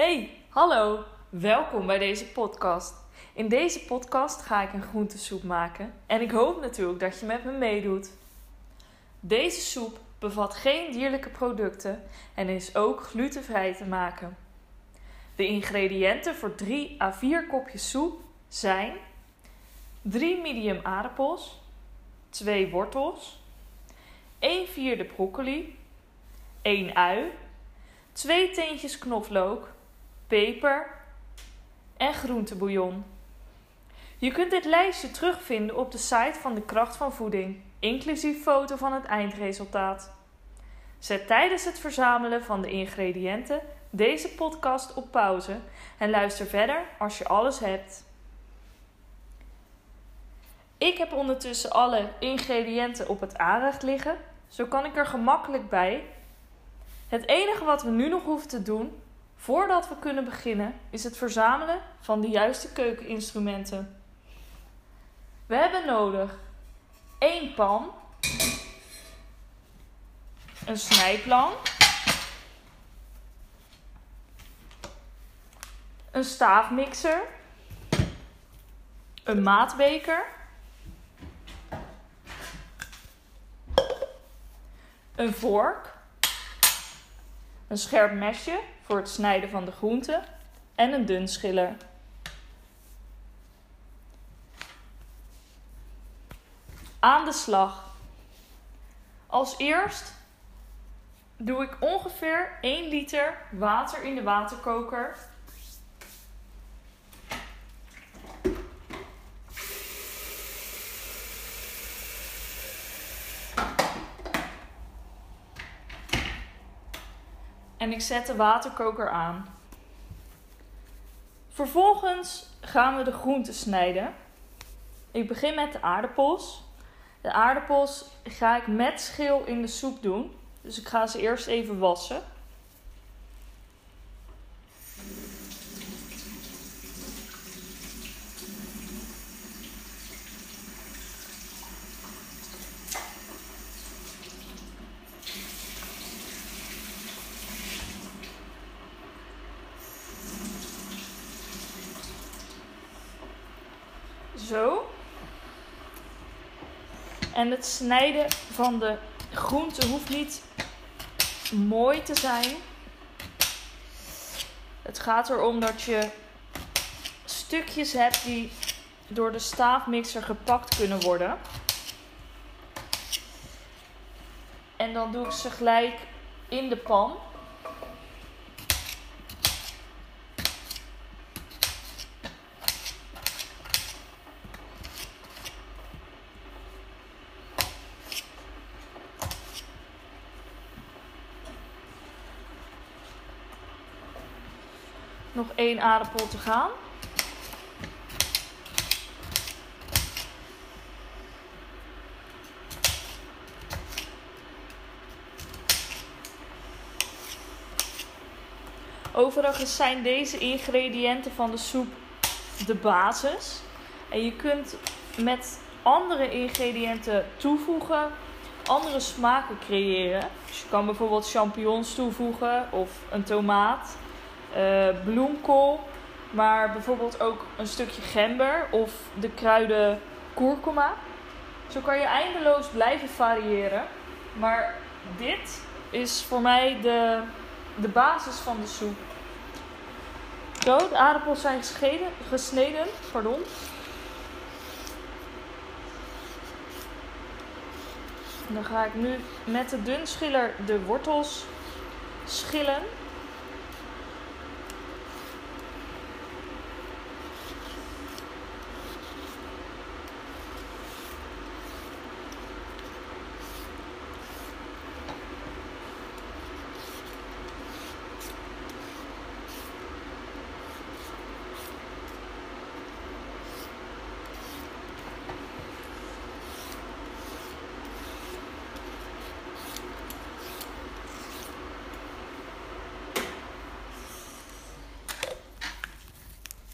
Hey, hallo. Welkom bij deze podcast. In deze podcast ga ik een groentesoep maken en ik hoop natuurlijk dat je met me meedoet. Deze soep bevat geen dierlijke producten en is ook glutenvrij te maken. De ingrediënten voor 3 à 4 kopjes soep zijn 3 medium aardappels, 2 wortels, 1 vierde broccoli, 1 ui, 2 teentjes knoflook, peper en groentebouillon. Je kunt dit lijstje terugvinden op de site van de Kracht van Voeding, inclusief foto van het eindresultaat. Zet tijdens het verzamelen van de ingrediënten deze podcast op pauze en luister verder als je alles hebt. Ik heb ondertussen alle ingrediënten op het aanrecht liggen, zo kan ik er gemakkelijk bij. Het enige wat we nu nog hoeven te doen, voordat we kunnen beginnen, is het verzamelen van de juiste keukeninstrumenten. We hebben nodig één pan, een snijplank, een staafmixer, een maatbeker, een vork, een scherp mesje voor het snijden van de groenten en een dunschiller. Aan de slag. Als eerst doe ik ongeveer 1 liter water in de waterkoker. En ik zet de waterkoker aan. Vervolgens gaan we de groenten snijden. Ik begin met de aardappels. De aardappels ga ik met schil in de soep doen. Dus ik ga ze eerst even wassen. Zo. En het snijden van de groente hoeft niet mooi te zijn. Het gaat erom dat je stukjes hebt die door de staafmixer gepakt kunnen worden. En dan doe ik ze gelijk in de pan. Nog één aardappel te gaan. Overigens zijn deze ingrediënten van de soep de basis. En je kunt met andere ingrediënten toevoegen, andere smaken creëren. Dus je kan bijvoorbeeld champignons toevoegen of een tomaat uh, bloemkool, maar bijvoorbeeld ook een stukje gember of de kruiden kurkuma. Zo kan je eindeloos blijven variëren. Maar dit is voor mij de, de basis van de soep. Zo, de aardappels zijn gescheden, gesneden. Pardon. dan ga ik nu met de dunschiller de wortels schillen.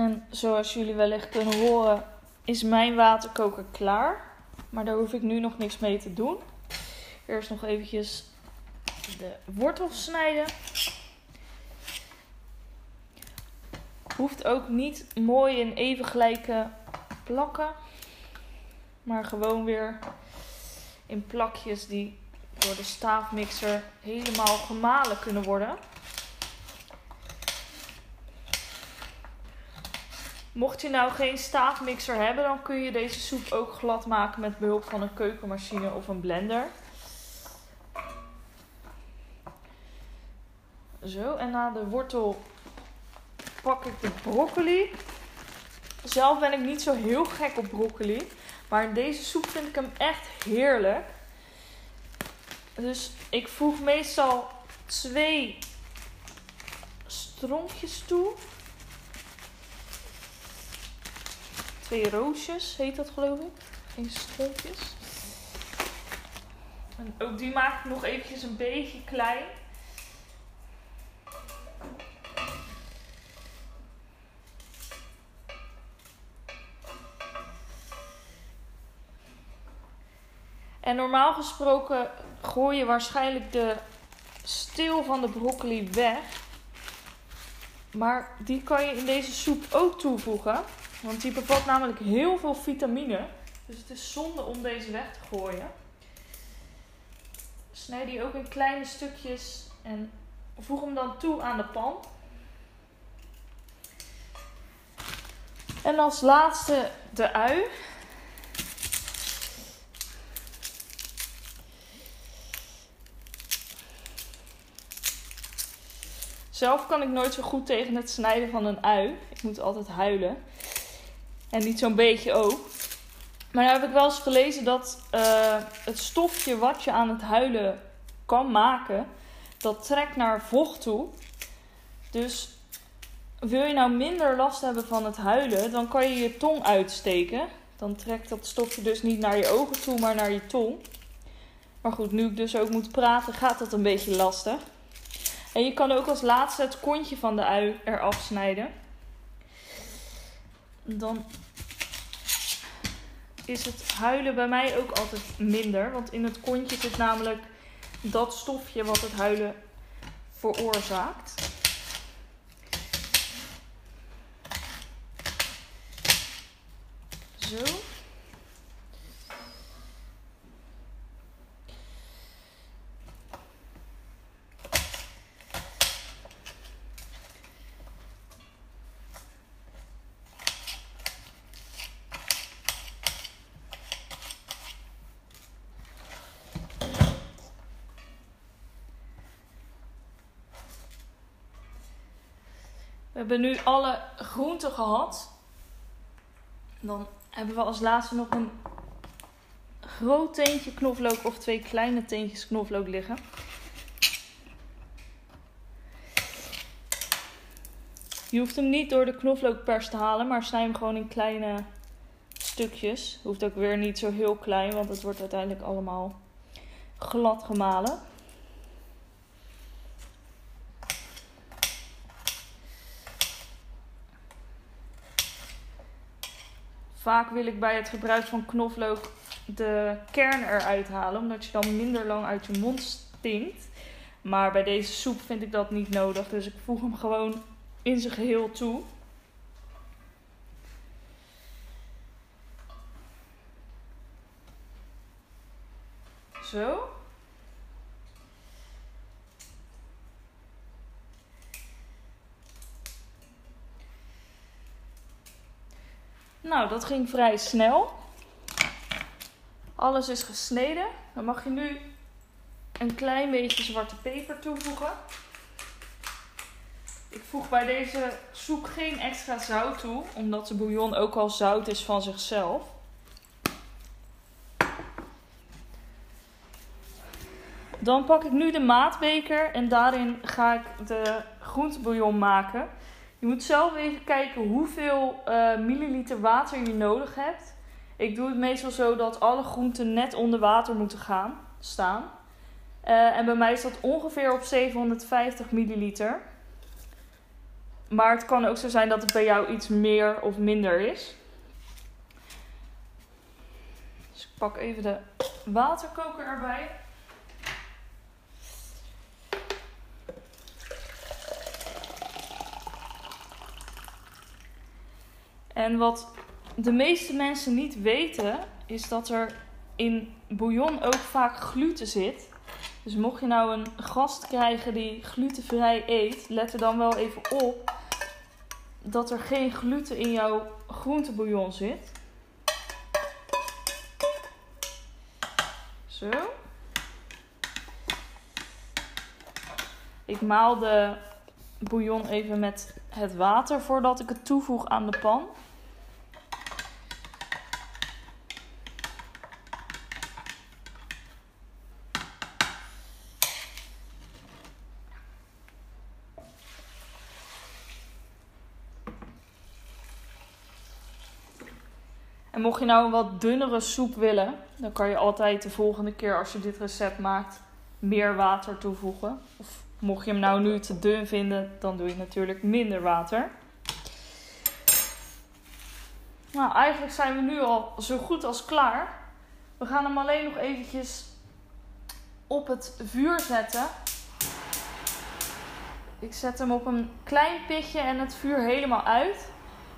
En zoals jullie wellicht kunnen horen, is mijn waterkoker klaar. Maar daar hoef ik nu nog niks mee te doen. Eerst nog eventjes de wortels snijden. Hoeft ook niet mooi in even gelijke plakken. Maar gewoon weer in plakjes die door de staafmixer helemaal gemalen kunnen worden. Mocht je nou geen staafmixer hebben, dan kun je deze soep ook glad maken met behulp van een keukenmachine of een blender. Zo, en na de wortel pak ik de broccoli. Zelf ben ik niet zo heel gek op broccoli. Maar in deze soep vind ik hem echt heerlijk. Dus ik voeg meestal twee stronkjes toe. Twee roosjes heet dat geloof ik. Geen stronkjes. En ook die maak ik nog eventjes een beetje klein. En normaal gesproken gooi je waarschijnlijk de steel van de broccoli weg. Maar die kan je in deze soep ook toevoegen. Want die bevat namelijk heel veel vitamine. Dus het is zonde om deze weg te gooien. Snijd die ook in kleine stukjes en voeg hem dan toe aan de pan. En als laatste de ui. Zelf kan ik nooit zo goed tegen het snijden van een ui. Ik moet altijd huilen. En niet zo'n beetje ook. Maar nou heb ik wel eens gelezen dat uh, het stofje wat je aan het huilen kan maken, dat trekt naar vocht toe. Dus wil je nou minder last hebben van het huilen, dan kan je je tong uitsteken. Dan trekt dat stofje dus niet naar je ogen toe, maar naar je tong. Maar goed, nu ik dus ook moet praten, gaat dat een beetje lastig. En je kan ook als laatste het kontje van de ui eraf snijden. Dan is het huilen bij mij ook altijd minder. Want in het kontje zit namelijk dat stofje wat het huilen veroorzaakt. Zo. We hebben nu alle groenten gehad. Dan hebben we als laatste nog een groot teentje knoflook of twee kleine teentjes knoflook liggen. Je hoeft hem niet door de knoflookpers te halen, maar snij hem gewoon in kleine stukjes. Hoeft ook weer niet zo heel klein, want het wordt uiteindelijk allemaal glad gemalen. Vaak wil ik bij het gebruik van knoflook de kern eruit halen, omdat je dan minder lang uit je mond stinkt. Maar bij deze soep vind ik dat niet nodig, dus ik voeg hem gewoon in zijn geheel toe. Zo. Nou, dat ging vrij snel. Alles is gesneden. Dan mag je nu een klein beetje zwarte peper toevoegen. Ik voeg bij deze soep geen extra zout toe, omdat de bouillon ook al zout is van zichzelf. Dan pak ik nu de maatbeker en daarin ga ik de groentebouillon maken. Je moet zelf even kijken hoeveel uh, milliliter water je nodig hebt. Ik doe het meestal zo dat alle groenten net onder water moeten gaan staan. Uh, en bij mij is dat ongeveer op 750 milliliter. Maar het kan ook zo zijn dat het bij jou iets meer of minder is. Dus ik pak even de waterkoker erbij. En wat de meeste mensen niet weten, is dat er in bouillon ook vaak gluten zit. Dus mocht je nou een gast krijgen die glutenvrij eet, let er dan wel even op dat er geen gluten in jouw groentebouillon zit. Zo. Ik maal de bouillon even met het water voordat ik het toevoeg aan de pan. Mocht je nou een wat dunnere soep willen, dan kan je altijd de volgende keer als je dit recept maakt meer water toevoegen. Of mocht je hem nou nu te dun vinden, dan doe je natuurlijk minder water. Nou, eigenlijk zijn we nu al zo goed als klaar. We gaan hem alleen nog eventjes op het vuur zetten. Ik zet hem op een klein pitje en het vuur helemaal uit.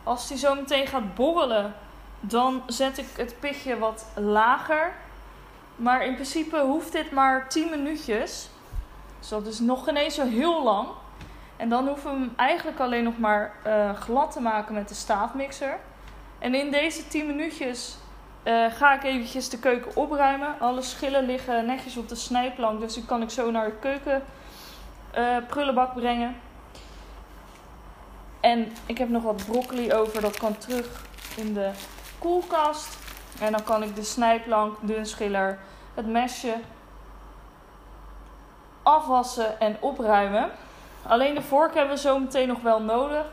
Als hij zo meteen gaat borrelen, dan zet ik het pitje wat lager. Maar in principe hoeft dit maar 10 minuutjes. Dus dat is nog ineens zo heel lang. En dan hoeven we hem eigenlijk alleen nog maar uh, glad te maken met de staafmixer. En in deze 10 minuutjes uh, ga ik eventjes de keuken opruimen. Alle schillen liggen netjes op de snijplank. Dus die kan ik zo naar de keuken uh, prullenbak brengen. En ik heb nog wat broccoli over. Dat kan terug in de koelkast. En dan kan ik de snijplank, dunschiller, het mesje afwassen en opruimen. Alleen de vork hebben we zo meteen nog wel nodig.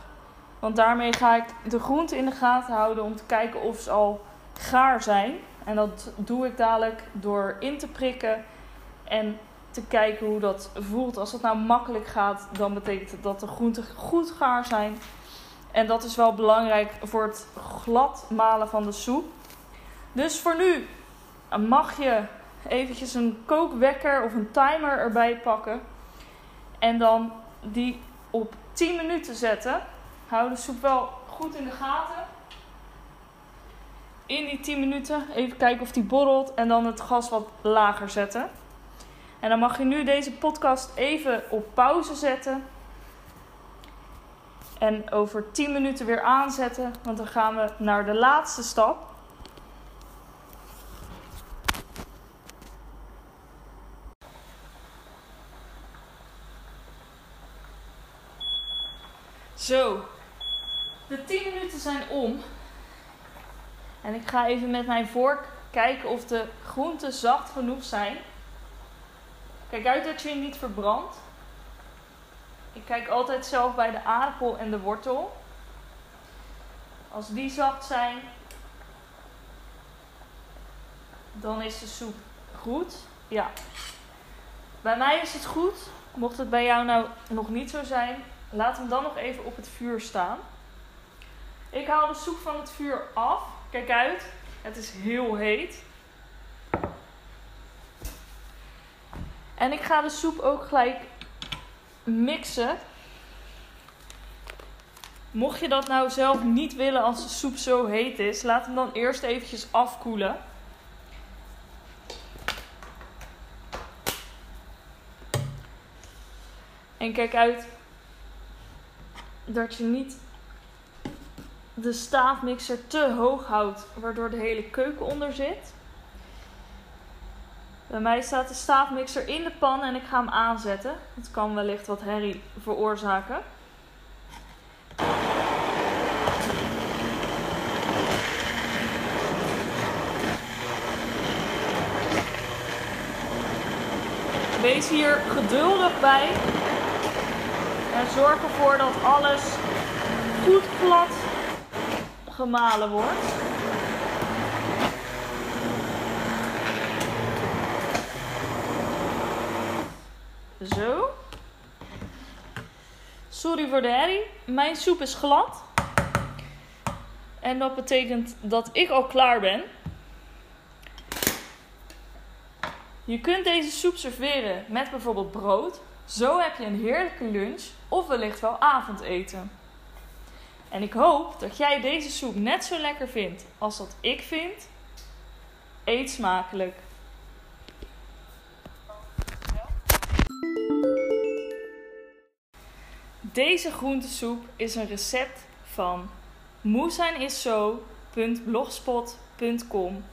Want daarmee ga ik de groenten in de gaten houden om te kijken of ze al gaar zijn. En dat doe ik dadelijk door in te prikken en te kijken hoe dat voelt. Als het nou makkelijk gaat, dan betekent het dat de groenten goed gaar zijn. En dat is wel belangrijk voor het glad malen van de soep. Dus voor nu mag je eventjes een kookwekker of een timer erbij pakken. En dan die op 10 minuten zetten. Hou de soep wel goed in de gaten. In die 10 minuten even kijken of die borrelt en dan het gas wat lager zetten. En dan mag je nu deze podcast even op pauze zetten. En over 10 minuten weer aanzetten, want dan gaan we naar de laatste stap. Zo, de 10 minuten zijn om. En ik ga even met mijn vork kijken of de groenten zacht genoeg zijn. Kijk uit dat je je niet verbrandt. Ik kijk altijd zelf bij de aardappel en de wortel. Als die zacht zijn, dan is de soep goed. Ja. Bij mij is het goed. Mocht het bij jou nou nog niet zo zijn, laat hem dan nog even op het vuur staan. Ik haal de soep van het vuur af. Kijk uit, het is heel heet. En ik ga de soep ook gelijk mixen. Mocht je dat nou zelf niet willen als de soep zo heet is, laat hem dan eerst eventjes afkoelen. En kijk uit dat je niet de staafmixer te hoog houdt, waardoor de hele keuken onder zit. Bij mij staat de staafmixer in de pan en ik ga hem aanzetten. Het kan wellicht wat herrie veroorzaken. Wees hier geduldig bij. En zorg ervoor dat alles goed glad gemalen wordt. Zo. Sorry voor de herrie. Mijn soep is glad. En dat betekent dat ik al klaar ben. Je kunt deze soep serveren met bijvoorbeeld brood. Zo heb je een heerlijke lunch of wellicht wel avondeten. En ik hoop dat jij deze soep net zo lekker vindt als dat ik vind. Eet smakelijk! Deze groentesoep is een recept van moesainisso.blogspot.com